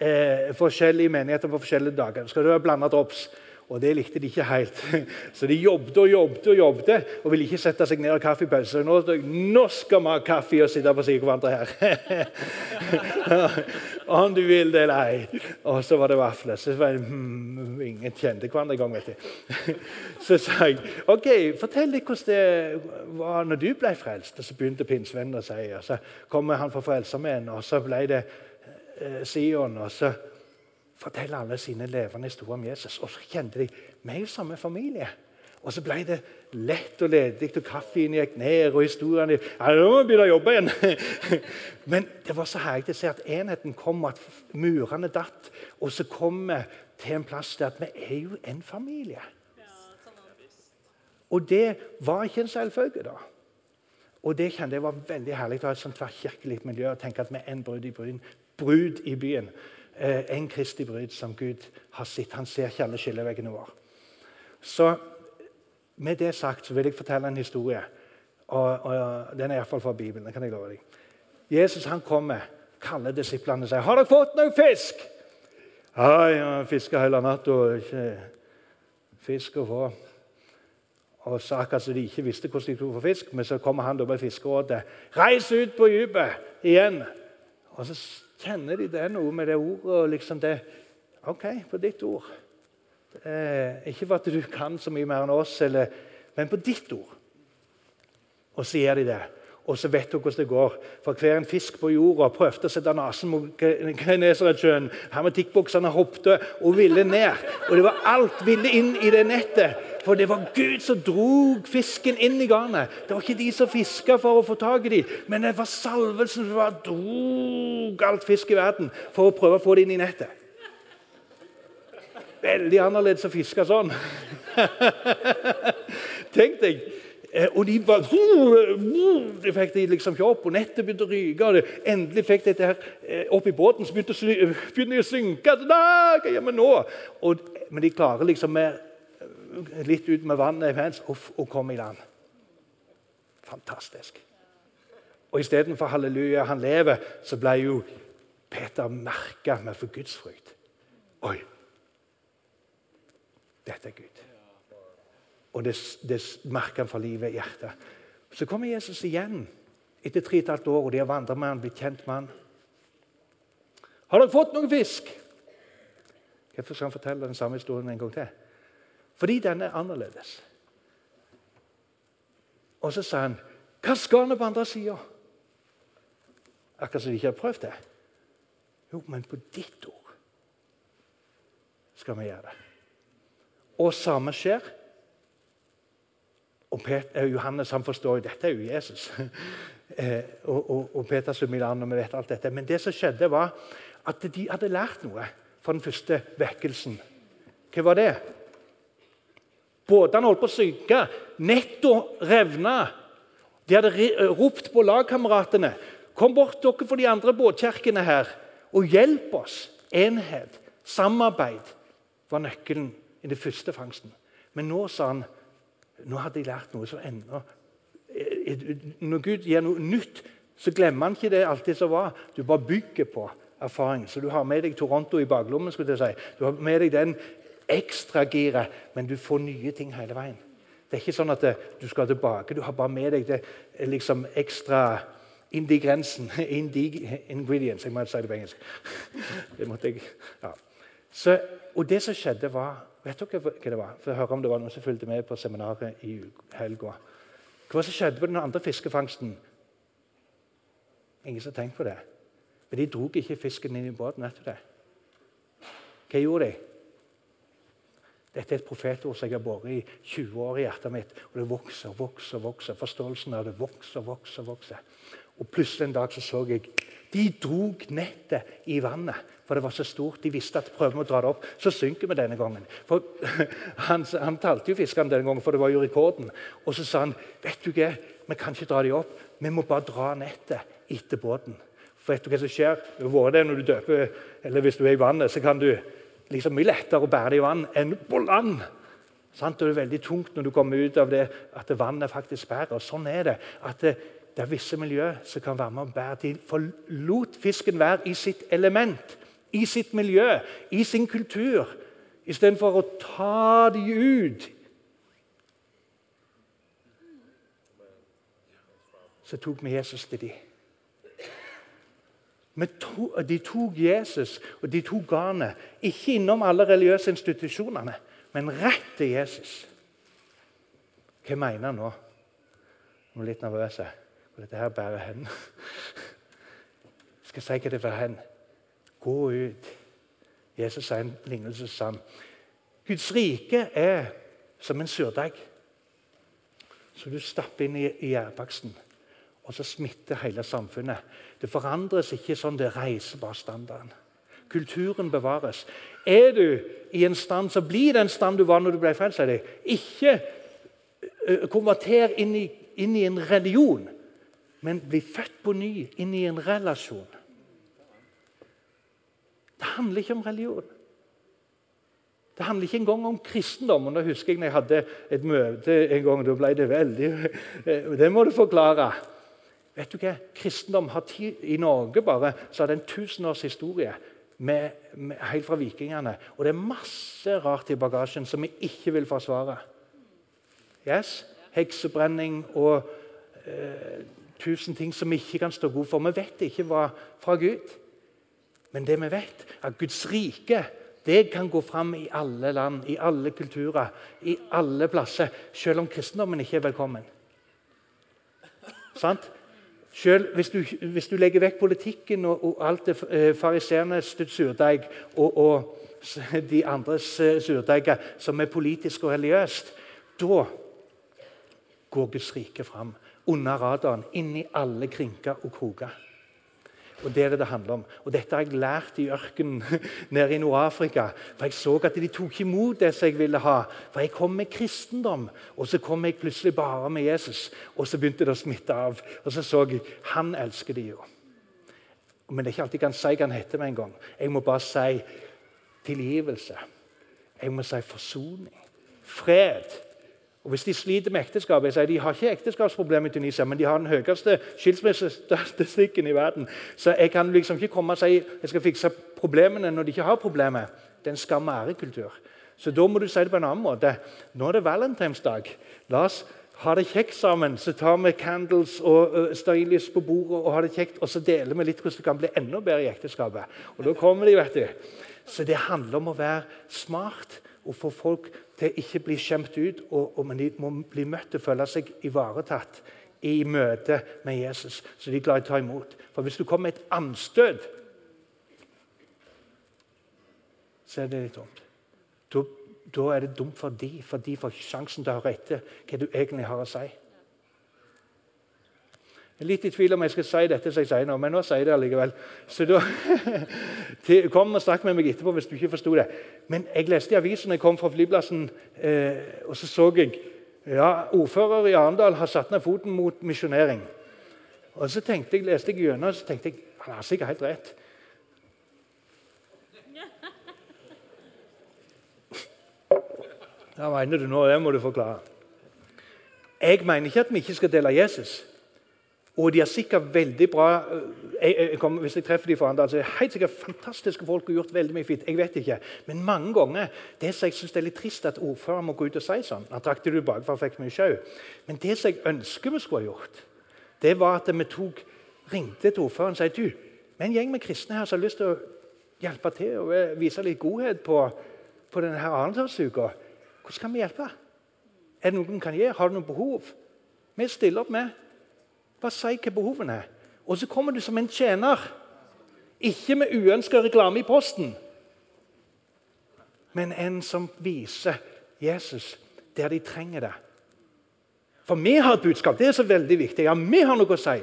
A: eh, forskjellige menigheter på forskjellige dager. Så skal det være blanda drops. Og det likte de ikke helt. Så de jobbet og jobbet og jobbet og ville ikke sette seg ned og kaffepause. Nå, nå skal vi ha kaffe og sitte på siden av hverandre her. Om du vil det eller ei. Og så var det vafler. Så var det, hmm, Ingen kjente hverandre engang. vet. Så sa jeg ok, fortell litt hvordan det var når du ble frelst. Og så begynte pinsevennen å si. Og så kom han fra Frelsermenn, og så ble det eh, Sion. og så forteller alle sine levende historier om Jesus. Og så kjente de vi er jo samme familie. Og så ble det lett og ledig, og kaffen gikk ned, og historiene ja, nå må vi begynne å jobbe igjen. Men det var så herlig å se at enheten kom, at murene datt. Og så kom vi til en plass der at vi er jo en familie. Og det var ikke en selvfølge, da. Og det kjente jeg var veldig herlig å ha et sånt tverrkirkelig miljø og tenke at vi er en brud i byen. Brud i byen. Eh, en Kristi brud som Gud har sett. Han ser ikke alle skilleveggene våre. Så med det sagt så vil jeg fortelle en historie. Og, og Den er iallfall fra Bibelen. det kan jeg love deg. Jesus han kommer, kaller disiplene og sier 'Har dere fått noe fisk?' Ja, jeg fiska hele natta ikke fisk å få. Og så akkurat som de ikke visste hvordan de skulle få fisk, men så kommer han da med fiskerådet. 'Reis ut på dypet igjen.' Og så kjenner de det noe med det ordet og liksom det OK, på ditt ord. Eh, ikke for at du kan så mye mer enn oss, eller, men på ditt ord. Og så gjør de det. Og så vet du hvordan det går. For hver en fisk på jorda prøvde å sette nesen mot Genesaretsjøen. Hermetikkbuksene hoppet og ville ned. Og det var alt ville inn i det nettet. For det var Gud som drog fisken inn i garnet. Det var ikke de som fiska for å få tak i dem, men det var salvelsen som var drog alt fisk i verden for å prøve å få det inn i nettet. Veldig annerledes å fiske sånn. Tenk deg og de bare De fikk de liksom ikke opp, og nettet begynte å ryke. og Endelig fikk de dette her eh, opp i båten, så begynte de å synke. Nei, hva gjør vi nå? Og, men de klarer liksom med, litt ut med vannet og å komme i land. Fantastisk. Og istedenfor 'halleluja, han lever', så ble jo Peter merka med for Guds frykt. Oi, dette er Gud. Og det, det merker han for livet i hjertet. Så kommer Jesus igjen etter tre og et halvt år, og de har vandret med han, blitt kjent med han. Har dere fått noe fisk? Hvorfor skal han fortelle den samme historien en gang til? Fordi den er annerledes. Og så sa han, 'Hva skal han på andre sida?' Akkurat som de ikke har prøvd det. Jo, men på ditt ord skal vi gjøre det. Og samme skjer. Og Peter, eh, Johannes han forstår jo dette er jo Jesus. Eh, og, og, og Peter summer an, og vi vet alt dette. Men det som skjedde, var at de hadde lært noe fra den første vekkelsen. Hva var det? Båtene holdt på å synke. Netto revna. De hadde ropt på lagkameratene. Kom bort dere for de andre båtkjerkene her, og hjelp oss. Enhet, samarbeid var nøkkelen i den første fangsten. Men nå sa han nå hadde jeg lært noe som enda eh, eh, Når Gud gir noe nytt, så glemmer han ikke det alltid som var. Du bare bygger på erfaring. Så du har med deg Toronto i baklommen. skulle jeg si. Du har med deg den ekstragiret, men du får nye ting hele veien. Det er ikke sånn at du skal tilbake. Du har bare med deg det liksom ekstra indigrensen. Indig, ingredients. Jeg må si det på engelsk. Det måtte jeg, ja. Så, og det som skjedde, var Vet dere hva det var? For å høre om det var noen som fulgte med på seminaret i helga. Hva som skjedde på den andre fiskefangsten? Ingen som har tenkt på det. Men de dro ikke fisken inn i båten. du det? Hva gjorde de? Dette er et profetord som jeg har båret i 20 år i hjertet mitt. Og det vokser og vokser. vokser. Forståelsen av det vokser vokser. vokser. Og plutselig en dag så, så jeg de drog nettet i vannet. For det var så stort. De visste at prøver vi å dra det opp, så synker vi denne gangen. For Han, han talte jo fiskene denne gangen, for det var jo rekorden. Og så sa han vet du hva, vi kan ikke dra dem opp. Vi må bare dra nettet etter båten. For vet du hva som skjer? Det er det når du døper, eller Hvis du er i vannet, så kan du liksom mye lettere å bære det i vann enn på land. Sant? Det er veldig tungt når du kommer ut av det at vannet faktisk bærer. Sånn er det. at det, det er visse miljø som kan være med å bære til. Forlot fisken være i sitt element, i sitt miljø, i sin kultur, istedenfor å ta de ut. Så tok vi Jesus til de. De tok Jesus og de tok garnet, ikke innom alle religiøse institusjonene, men rett til Jesus. Hva mener han nå? Jeg er litt nervøs. Og dette her bærer hen. Skal si hva det bærer hen? Gå ut. Jesus sier en lignelse sann. Guds rike er som en surdeig som du stapper inn i, i gjærbaksten. Og så smitter hele samfunnet. Det forandres ikke sånn det reiser bare standarden. Kulturen bevares. Er du i en stand, så blir den stand du var når du ble frelst. Ikke konverter inn i, inn i en religion men bli født på ny inn i en relasjon. Det handler ikke om religion. Det handler ikke engang om kristendom. og nå husker jeg når jeg hadde et møte en gang, da ble det veldig Det må du forklare. Vet du hva? Kristendom har tid, I Norge bare så har det en tusen års historie med, med, helt fra vikingene. Og det er masse rart i bagasjen som vi ikke vil forsvare. Yes? Heksebrenning og eh, tusen ting som vi ikke kan stå god for. Vi vet ikke hva fra Gud. Men det vi vet, at Guds rike det kan gå fram i alle land, i alle kulturer, i alle plasser. Selv om kristendommen ikke er velkommen. Sant? Selv hvis du, hvis du legger vekk politikken og, og alt det eh, fariseernes surdeig og, og, de andres eh, surdeiger som er politisk og religiøst, da går Guds rike fram under radaren, inn i alle krinker og kroker. Og det er det det handler om. Og Dette har jeg lært i ørkenen nede i Nord-Afrika. For Jeg så at de tok imot det som jeg ville ha. For jeg kom med kristendom, og så kom jeg plutselig bare med Jesus. Og så begynte det å smitte av. Og så så jeg han elsker de jo. Men det er ikke alltid jeg kan si hva han heter med en gang. Jeg må bare si tilgivelse. Jeg må si forsoning. Fred. Og Hvis de sliter med ekteskapet jeg sier De har ikke ekteskapsproblemer i Tunisia, men de har den høyeste skilsmissestatistikken i verden. Så jeg kan liksom ikke komme og si jeg skal fikse problemene når de ikke har problemer. Det er en skam og ærekultur. Så da må du si det på en annen måte. Nå er det valentinsdag. La oss ha det kjekt sammen. Så tar vi candles og uh, stearinlys på bordet og har det kjekt, og så deler vi litt hvordan det kan bli enda bedre i ekteskapet. Og da kommer de, vet du. Så det handler om å være smart og få folk til å ikke bli skjemt ut, og, og de må bli møtt og føle seg ivaretatt i møte med Jesus. Så de er glad i å ta imot. For hvis du kommer med et anstøt, så er det litt dumt. Da, da er det dumt for de, for de får ikke sjansen til å høre etter hva du egentlig har å si. Jeg er litt i tvil om jeg skal si dette som jeg sier nå, men nå sier jeg det allikevel. Så da, Kom og snakk med meg etterpå hvis du ikke forsto det. Men jeg leste i avisen jeg kom fra flyplassen, eh, og så så jeg ja, ordfører i Arendal har satt ned foten mot misjonering. Og så tenkte jeg, leste jeg gjennom og så tenkte jeg, han har sikkert helt rett. Hva mener du nå? Det må du forklare. Jeg mener ikke at vi ikke skal dele Jesus. Og de er sikkert veldig bra eh, jeg, jeg kommer, Hvis jeg treffer dem for andre, altså, helt sikkert fantastiske folk og gjort veldig mye fint. Jeg vet ikke. Men mange ganger det som jeg synes det er litt trist at ordføreren må gå ut og si sånn. Han trakk det tilbake for han fikk mye sjau. Men det som jeg ønsker vi skulle ha gjort, det var at vi tok, ringte til ordføreren og sa du, vi er en gjeng med kristne her som har lyst til å hjelpe til og vise litt godhet på, på denne Arendalsuka. Hvordan kan vi hjelpe? Er det noe vi kan gjøre? Har du noe behov? Vi stiller opp med. Bare si hva behovene er. Og så kommer du som en tjener. Ikke med uønska reklame i posten, men en som viser Jesus der de trenger det. For vi har et budskap. Det er så veldig viktig. Ja, vi har noe å si.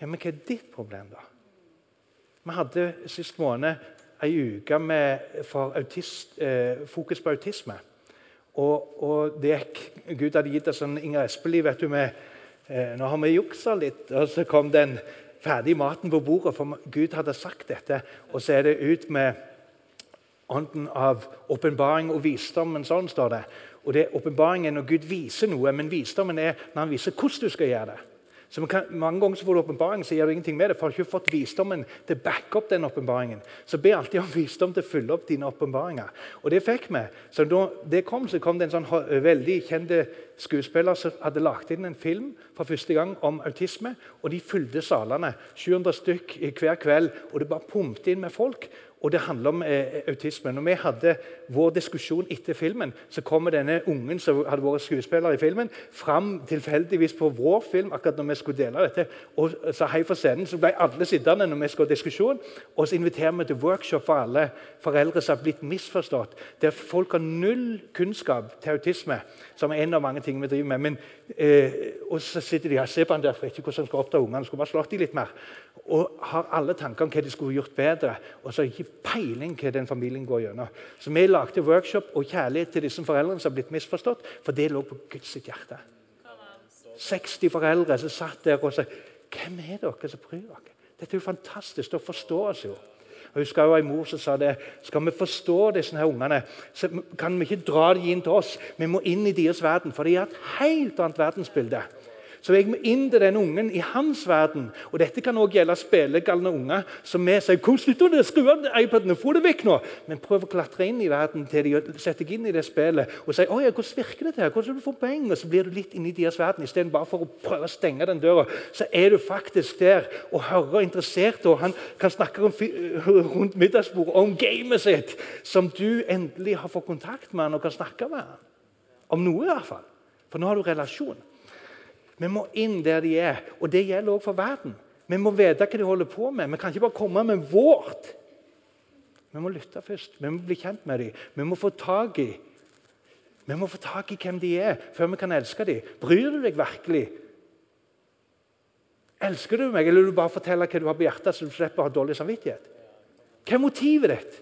A: Ja, Men hva er ditt problem, da? Vi hadde sist måned ei uke for autist, eh, fokus på autisme. Og, og det Gud hadde gitt oss en Inger Espelid vet du, med nå har vi juksa litt, og så kom den ferdige maten på bordet. For Gud hadde sagt dette. Og så er det ut med ånden av åpenbaring og visdom. Men sånn står det. Og det er er når Gud viser noe, men visdommen er når han viser hvordan du skal gjøre det. Så kan, Mange ganger så får du åpenbaring, så gjør du ingenting med det. For du har ikke fått visdommen til å backe opp den åpenbaringen. Så be alltid om visdom til å fylle opp dine åpenbaringer. Og det fikk vi. Så da det kom, så kom det en sånn veldig kjent skuespiller som hadde lagt inn en film for første gang om autisme. Og de fylte salene. 700 stykk hver kveld. Og det bare pumpet inn med folk. Og det handler om eh, autisme. Når vi hadde vår diskusjon etter filmen, så kommer denne ungen som hadde vært skuespiller i filmen, fram tilfeldigvis på vår film akkurat når vi skulle dele dette. Og sa hei for scenen. Så ble alle sittende når vi skulle ha diskusjon. Og så inviterer vi til workshop for alle foreldre som har blitt misforstått. Der folk har null kunnskap til autisme, som er en av mange ting vi driver med. Men, eh, og så sitter de her, ser på han der, for ikke hvordan skal oppdra ungene. Skulle bare slått dem litt mer og har alle tanker om hva de skulle gjort bedre. Og så har ikke peiling hva den familien går gjennom. Så vi lagde workshop og kjærlighet til disse foreldrene som har blitt misforstått, for det lå på Guds hjerte. 60 foreldre som satt der og sa Hvem er dere som bryr dere? Dette er jo fantastisk. Dere forstår oss jo. Jeg husker jo en mor som sa det. Skal vi forstå disse her ungene, så kan vi ikke dra dem inn til oss. Vi må inn i deres verden, for de har et helt annet verdensbilde. Så jeg må inn til den ungen i hans verden. Og Dette kan også gjelde spillegalne unger som vi sier Kom, slutt å skru av iPaden, få det vekk nå! Men prøv å klatre inn i verden til de setter deg inn i det spillet og sier ja, hvordan virker dette her? Hvordan du får poeng? Og så blir du litt inni deres verden istedenfor for å prøve å stenge den døra. Så er du faktisk der og hører interessert, og han kan snakke rundt middagsbordet om gamet sitt, som du endelig har fått kontakt med han og kan snakke med han. Om noe, i hvert fall. For nå har du relasjon. Vi må inn der de er. Og det gjelder også for verden. Vi må vite hva de holder på med. Vi kan ikke bare komme med vårt. Vi må lytte først. Vi må bli kjent med dem. Vi må få tak i Vi må få tak i hvem de er, før vi kan elske dem. Bryr du deg virkelig? Elsker du meg, eller vil du bare fortelle hva du har på hjertet, så du slipper å ha dårlig samvittighet? Hva er motivet ditt?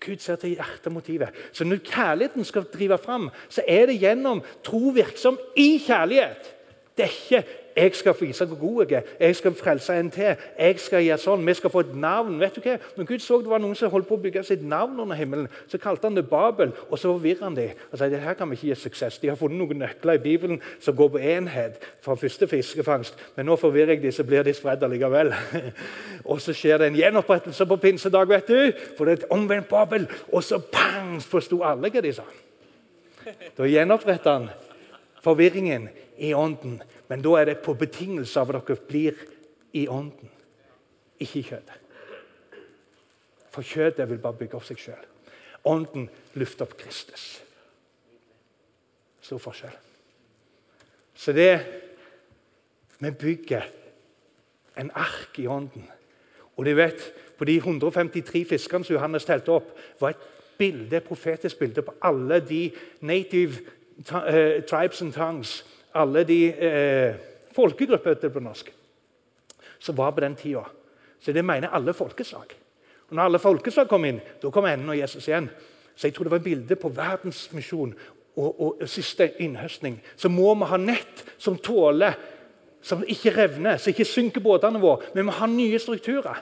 A: Gud ser til hjertemotivet. Så når kjærligheten skal drive fram, så er det gjennom tro virksom i kjærlighet. Det er ikke 'jeg skal vise hvor god jeg er', 'jeg skal frelse en til', 'jeg skal gjøre sånn', 'vi skal få et navn'. Vet du hva? Når Gud så det var noen som holdt på å bygge sitt navn under himmelen, så kalte han det Babel, og så forvirret han dem. Og sa det her kan vi ikke gi suksess. De har funnet noen nøkler i Bibelen som går på enhet fra første fiskefangst, men nå forvirrer jeg dem, så blir de spredd allikevel. og så skjer det en gjenopprettelse på pinsedag, vet du, for det er et omvendt Babel. Og så pang, forsto alle hva de sa. Da gjenoppretter han forvirringen i ånden. Men da er det på betingelse av at dere blir i ånden, ikke i kjøttet. For kjøttet vil bare bygge opp seg sjøl. Ånden løfter opp Kristus. Stor forskjell. Så det Vi bygger en ark i ånden. Og de vet, På de 153 fiskene som Johannes telte opp, var et bilde, et profetisk bilde på alle de native uh, tribes and tongues alle de eh, folkegrupper på norsk, som var på den tida. Så det mener alle folkeslag. Og når alle folkeslag kom inn, da kom enden og Jesus igjen. Så jeg tror det var bilde på verdensmisjon og, og, siste innhøstning. Så må vi ha nett som tåler, som ikke revner, som ikke synker båtene våre. Men Vi må ha nye strukturer.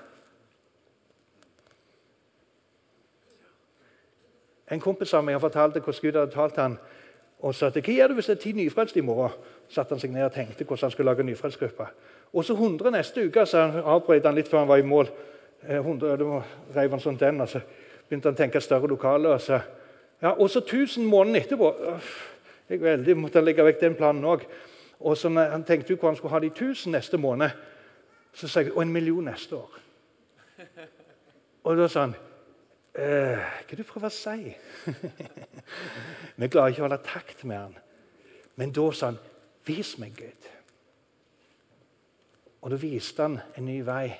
A: En kompis av meg har fortalt hvordan Gud hadde talt han og sa at, hva gjør du hvis det er ti nyfrelste i morgen. satte han seg ned og tenkte hvordan han skulle lage nyfrelstgruppe. Og så 100 neste uke, så avbrøt han litt før han var i mål. 100, eh, da reiv han sånn den, og så begynte han å tenke større lokaler. Og så, ja, og så 1000 måneder etterpå. Jeg veldig, måtte han legge vekk den planen òg. Og så han tenkte jo hvor han skulle ha de 1000 neste måned, så sa jeg og en million neste år. Og da sa han eh, Hva er det du prøver å si? Vi klarer ikke å holde takt med han. Men da sa han, 'Vis meg, Gud'. Og da viste han en ny vei.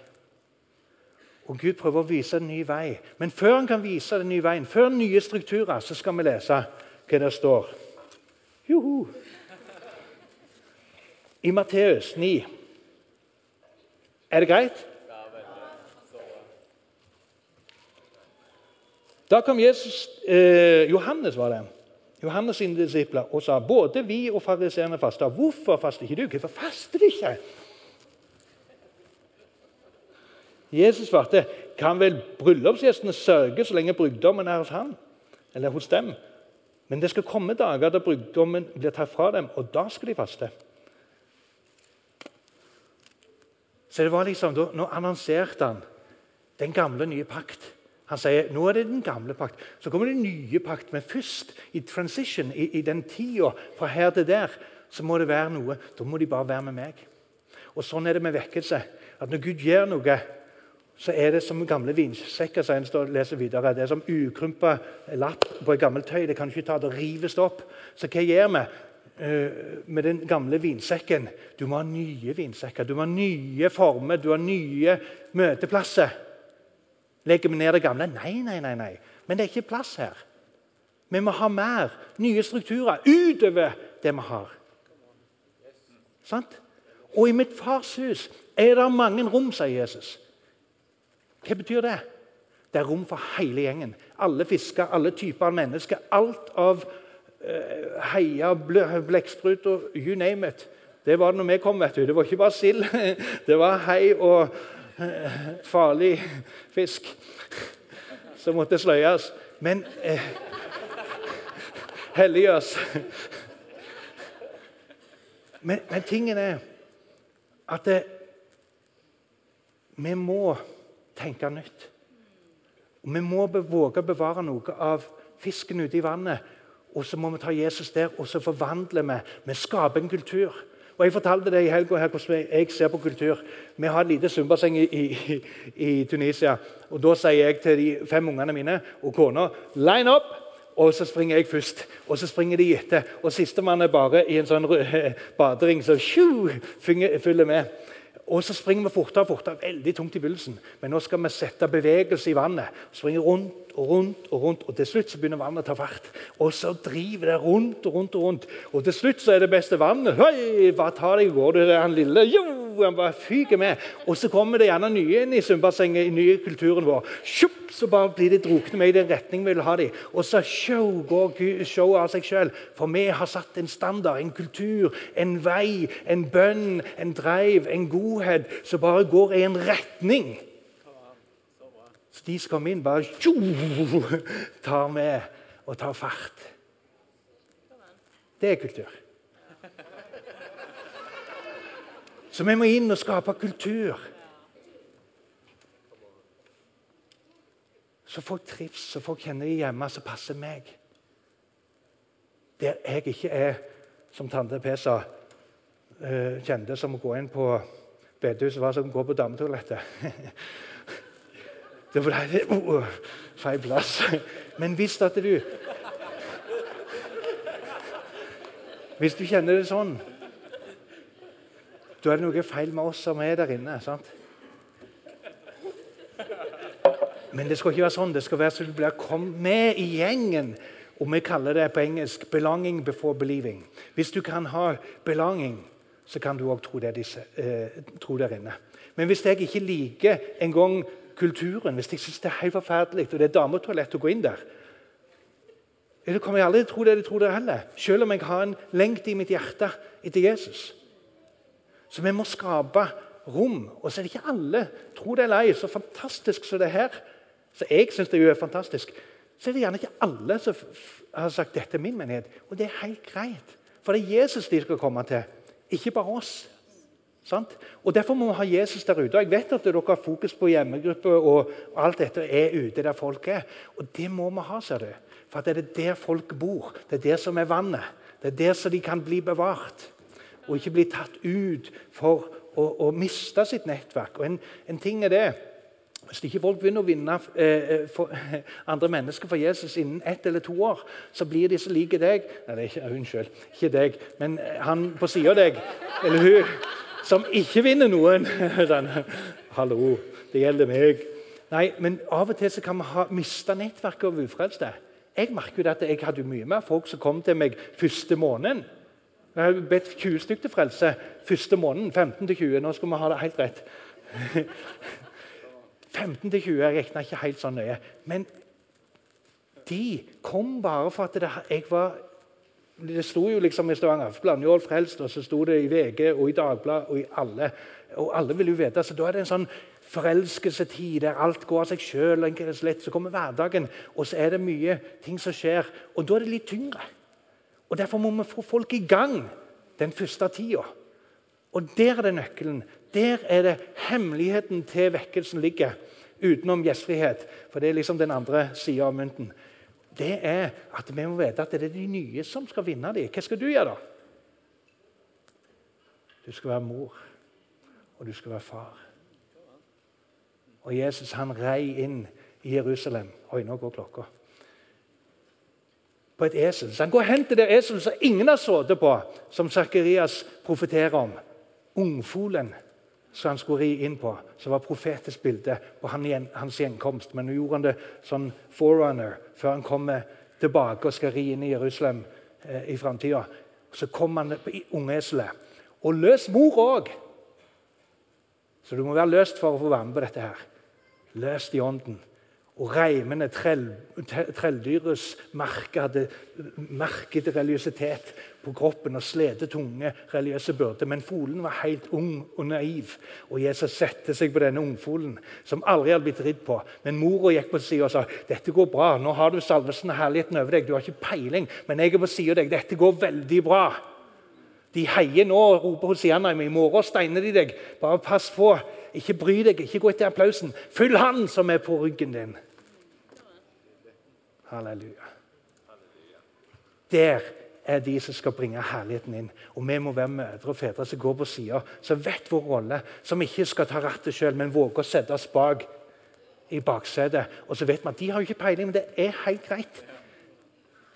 A: Og Gud prøver å vise en ny vei. Men før han kan vise den nye veien, før nye strukturer, så skal vi lese hva det står. Joho! I Matteus 9. Er det greit? Da kom Jesus, eh, Johannes var det, Johannes sine disipler og sa både vi og fariseerne faster. Hvorfor faster ikke du? Hvorfor faster de ikke? Jesus svarte kan vel bryllupsgjestene sørge så lenge brudgommen er hos han, eller hos dem. Men det skal komme dager da brudgommen blir tatt fra dem, og da skal de faste. Så det var liksom, Nå annonserte han den gamle, nye pakt. Han sier nå er det den gamle pakt. Så kommer den nye pakt. Men først, i transition, i, i den tida fra her til der, så må det være noe. Da må de bare være med meg. Og Sånn er det med vekkelse. At Når Gud gjør noe, så er det som gamle vinsekker. Så en leser videre. Det er som ukrympa lapp på et gammelt tøy. Det kan ikke ta, det rives opp. Så hva gjør vi? Uh, med den gamle vinsekken. Du må ha nye vinsekker, du må ha nye former, du har nye møteplasser. Legger vi ned det gamle? Nei, nei, nei. nei. Men det er ikke plass her. Vi må ha mer. Nye strukturer utover det vi har. Sant? Og i mitt fars hus er det mange rom, sier Jesus. Hva betyr det? Det er rom for hele gjengen. Alle fisker, alle typer mennesker. Alt av uh, heier, blekkspruter, you name it. Det var det når vi kom. vet du. Det var ikke bare sild. Det var hei og farlig fisk som måtte sløyes. Men eh, helliggjøres. Men, men, tingen er at det, vi må tenke nytt. Og Vi må våge å bevare noe av fisken ute i vannet. Og så må vi ta Jesus der, og så forvandler vi. Vi skaper en kultur. Og Jeg fortalte det i helga hvordan jeg ser på kultur. Vi har et lite svømmebasseng i, i, i, Tunisia. og Da sier jeg til de fem ungene mine og kona line up! Og så springer jeg først, og så springer de etter. Og Sistemann er bare i en sånn badering som så fyller med. Og så springer vi fortere og fortere, veldig tungt i begynnelsen. Men nå skal vi sette bevegelse i vannet. Springe rundt og rundt og rundt. Og til slutt så begynner vannet å ta fart. Og så driver det rundt og rundt. Og rundt. Og til slutt så er det beste vannet. Høy, hva tar deg, går du der, han lille? Jo, han bare fyker med. Og så kommer det gjerne nye inn i svømmebassenget, i nye kulturen vår. Sjup, så bare blir de drukne med i den retning vi vil ha dem. Og så show går showet av seg sjøl. For vi har satt en standard, en kultur, en vei, en bønn, en dreiv, en godhet som bare går i en retning. De som kommer inn, bare tjo, tar med og tar fart. Det er kultur. Så vi må inn og skape kultur. Så folk trives, så folk kjenner de hjemme som passer meg. Der jeg ikke er, som tante P sa, uh, kjente som å gå inn på bedehuset var som å gå på dametoalettet. det ble det uh, feil plass. Men hvis at du Hvis du kjenner det sånn, da er det noe feil med oss som er der inne. sant? Men det skal ikke være sånn. Det skal være så du blir kommet med i gjengen. Og vi kaller det på engelsk 'belonging before believing'. Hvis du kan ha 'belonging', så kan du òg tro, eh, tro der inne. Men hvis jeg ikke liker engang kulturen, hvis jeg syns det er helt forferdelig, og det er dametoalett å gå inn der Da kommer jeg aldri til å tro det de tror det heller. Selv om jeg har en lengt i mitt hjerte etter Jesus. Så vi må skape rom. Og så er det ikke alle, tro det eller ei, så fantastisk som det er her. Så jeg syns det er fantastisk. Så er det gjerne ikke alle som har sagt dette er min menighet. Og det er helt greit. For det er Jesus de skal komme til, ikke bare oss. Sant? Og Derfor må vi ha Jesus der ute. Og Jeg vet at dere har fokus på hjemmegruppe og alt dette er ute der folk er. Og det må vi ha, ser du. For det er der folk bor. Det er der som er vannet. Det er der som de kan bli bevart. Og ikke bli tatt ut for å, å miste sitt nettverk. Og en, en ting er det hvis ikke folk begynner å vinne eh, eh for, andre mennesker for Jesus innen ett eller to år, så blir de som liker deg Nei, det er ikke, Unnskyld, ikke deg, men han på sida av deg, eller hun, som ikke vinner noen Hallo, det gjelder meg. Nei, men av og til så kan vi ha, miste nettverket av ufrelste. Jeg merker jo at jeg hadde mye mer folk som kom til meg første måneden. Jeg har bedt 20 stykker til frelse første måneden. 15 til 20. Nå skal vi ha det helt rett. 15 til 20 jeg regna ikke helt sånn nøye. Men de kom bare for at det, jeg var Det sto jo liksom i Stavanger Aftenblad 'Njål frelst', og så sto det i VG og i Dagbladet og i alle. Og alle vil jo vite, så Da er det en sånn forelskelsetid der alt går av seg sjøl. Så kommer hverdagen, og så er det mye ting som skjer. Og da er det litt tyngre. Og Derfor må vi få folk i gang den første tida. Og der er det nøkkelen. Der er det hemmeligheten til vekkelsen ligger utenom gjestfrihet. For det er liksom den andre sida av mynten. Det er at vi må vite at det er de nye som skal vinne dem. Hva skal du gjøre, da? Du skal være mor, og du skal være far. Og Jesus han rei inn i Jerusalem. Oi, nå går klokka. På et esel. Så han går hen til det eselet som ingen har sittet på, som Sakarias profeterer om. Ungfolen som han skulle ri inn på, som var profetisk bilde på hans gjenkomst. Men nå gjorde han det sånn forerunner før han kommer tilbake og skal ri inn i Jerusalem eh, i framtida. Så kom han på ungeselet. Og løs mor òg! Så du må være løst for å få være med på dette. her. Løst i ånden. Og reimende trell, trelldyrets merke hadde merket religiøsitet på kroppen og slete tunge religiøse byrder. Men folen var helt ung og naiv. Og Jesus satte seg på denne ungfolen, som aldri hadde blitt ridd på. Men mora gikk på sida og sa dette går bra. Nå har du salvelsen og herligheten over deg. Du har ikke peiling, men jeg er på sida av deg. Dette går veldig bra. De heier nå og roper Hosianna. I morgen steiner de deg. Bare pass på. Ikke bry deg, ikke gå etter applausen. Følg han som er på ryggen din. Halleluja. Der er de som skal bringe herligheten inn. Og vi må være mødre og fedre som går på sida, som vet vår rolle. Som ikke skal ta rattet sjøl, men våger å sette oss bak i baksetet. Og så vet man de har jo ikke peiling, men det er helt greit.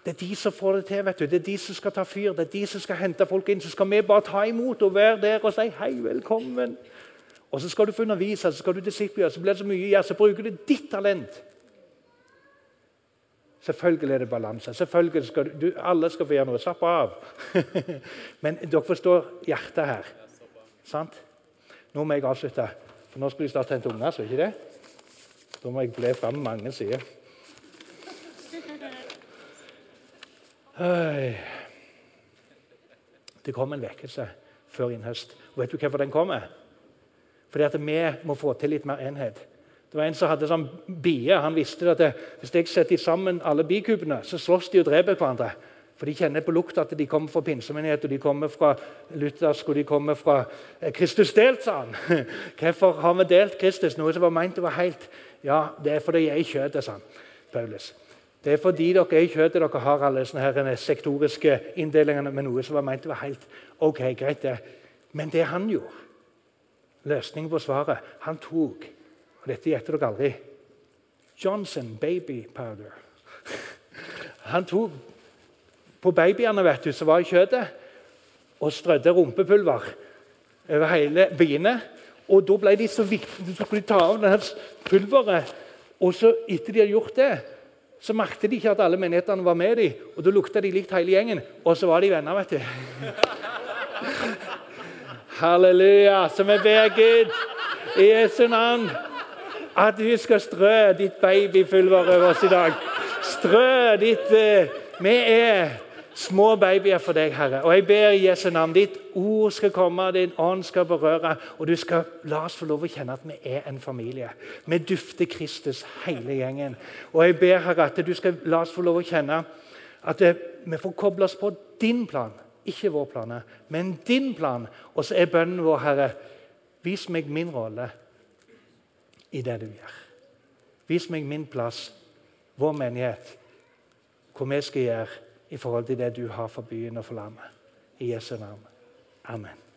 A: Det er de som får det til. vet du. Det er de som skal ta fyr, det er de som skal hente folk inn. Så skal vi bare ta imot og være der og si 'hei, velkommen'. Og så skal du få undervise, så skal du disiplere, så blir det så mye ja, så bruker du ditt talent. Selvfølgelig er det balanse. Selvfølgelig skal du, Alle skal få gjøre noe. Slapp av. Men dere forstår hjertet her. Sant? Nå må jeg avslutte, for nå skal vi snart hente unger. så ikke det? Da må jeg ble fram mange sider. Det kom en vekkelse før innhøst. Vet du hvorfor den kommer? Fordi at vi må få til litt mer enhet. Det var En som hadde sånn bie. Han visste at det, hvis jeg setter sammen alle bikubene, så slåss de og dreper hverandre. For de kjenner på lukta at de kommer fra pinsemenighet, og de kommer fra luthersk, og de kommer fra eh, Kristus delt, sa han. Hvorfor har vi delt Kristus? Noe som var meint å være helt Ja, det er fordi jeg er i kjøttet, sa han, Paulus. Det er fordi dere er i kjøttet dere har alle sånne her sektoriske inndelingene med noe som var meint å være helt ok, greit det. Men det han gjorde, løsningen på svaret Han tok og dette gjetter dere aldri Johnson baby powder. Han tok på babyene vet du, som var i kjøttet, og strødde rumpepulver over hele biene. Og da ble de så viktige, så skulle de ta av denne pulveret. Og så etter de hadde gjort det, så merket de ikke at alle menighetene var med dem. Og da lukta de likt hele gjengen, og så var de venner, vet du. Halleluja. Så vi ber Gud i Jesu navn at du skal strø ditt babypulver over oss i dag. Strø ditt uh, Vi er små babyer for deg, Herre. Og jeg ber i Jesu navn, ditt ord skal komme, din ånd skal berøre, og du skal la oss få lov å kjenne at vi er en familie. Vi dufter Kristus, hele gjengen. Og jeg ber, Herre, at du skal la oss få lov å kjenne at vi får koble oss på din plan. Ikke vår plan, men din plan. Og så er bønnen vår, Herre, vis meg min rolle i det du gjør. Vis meg min plass, vår menighet, hvor vi skal gjøre i forhold til det du har for byen og for landet. I Jesu navn. Amen.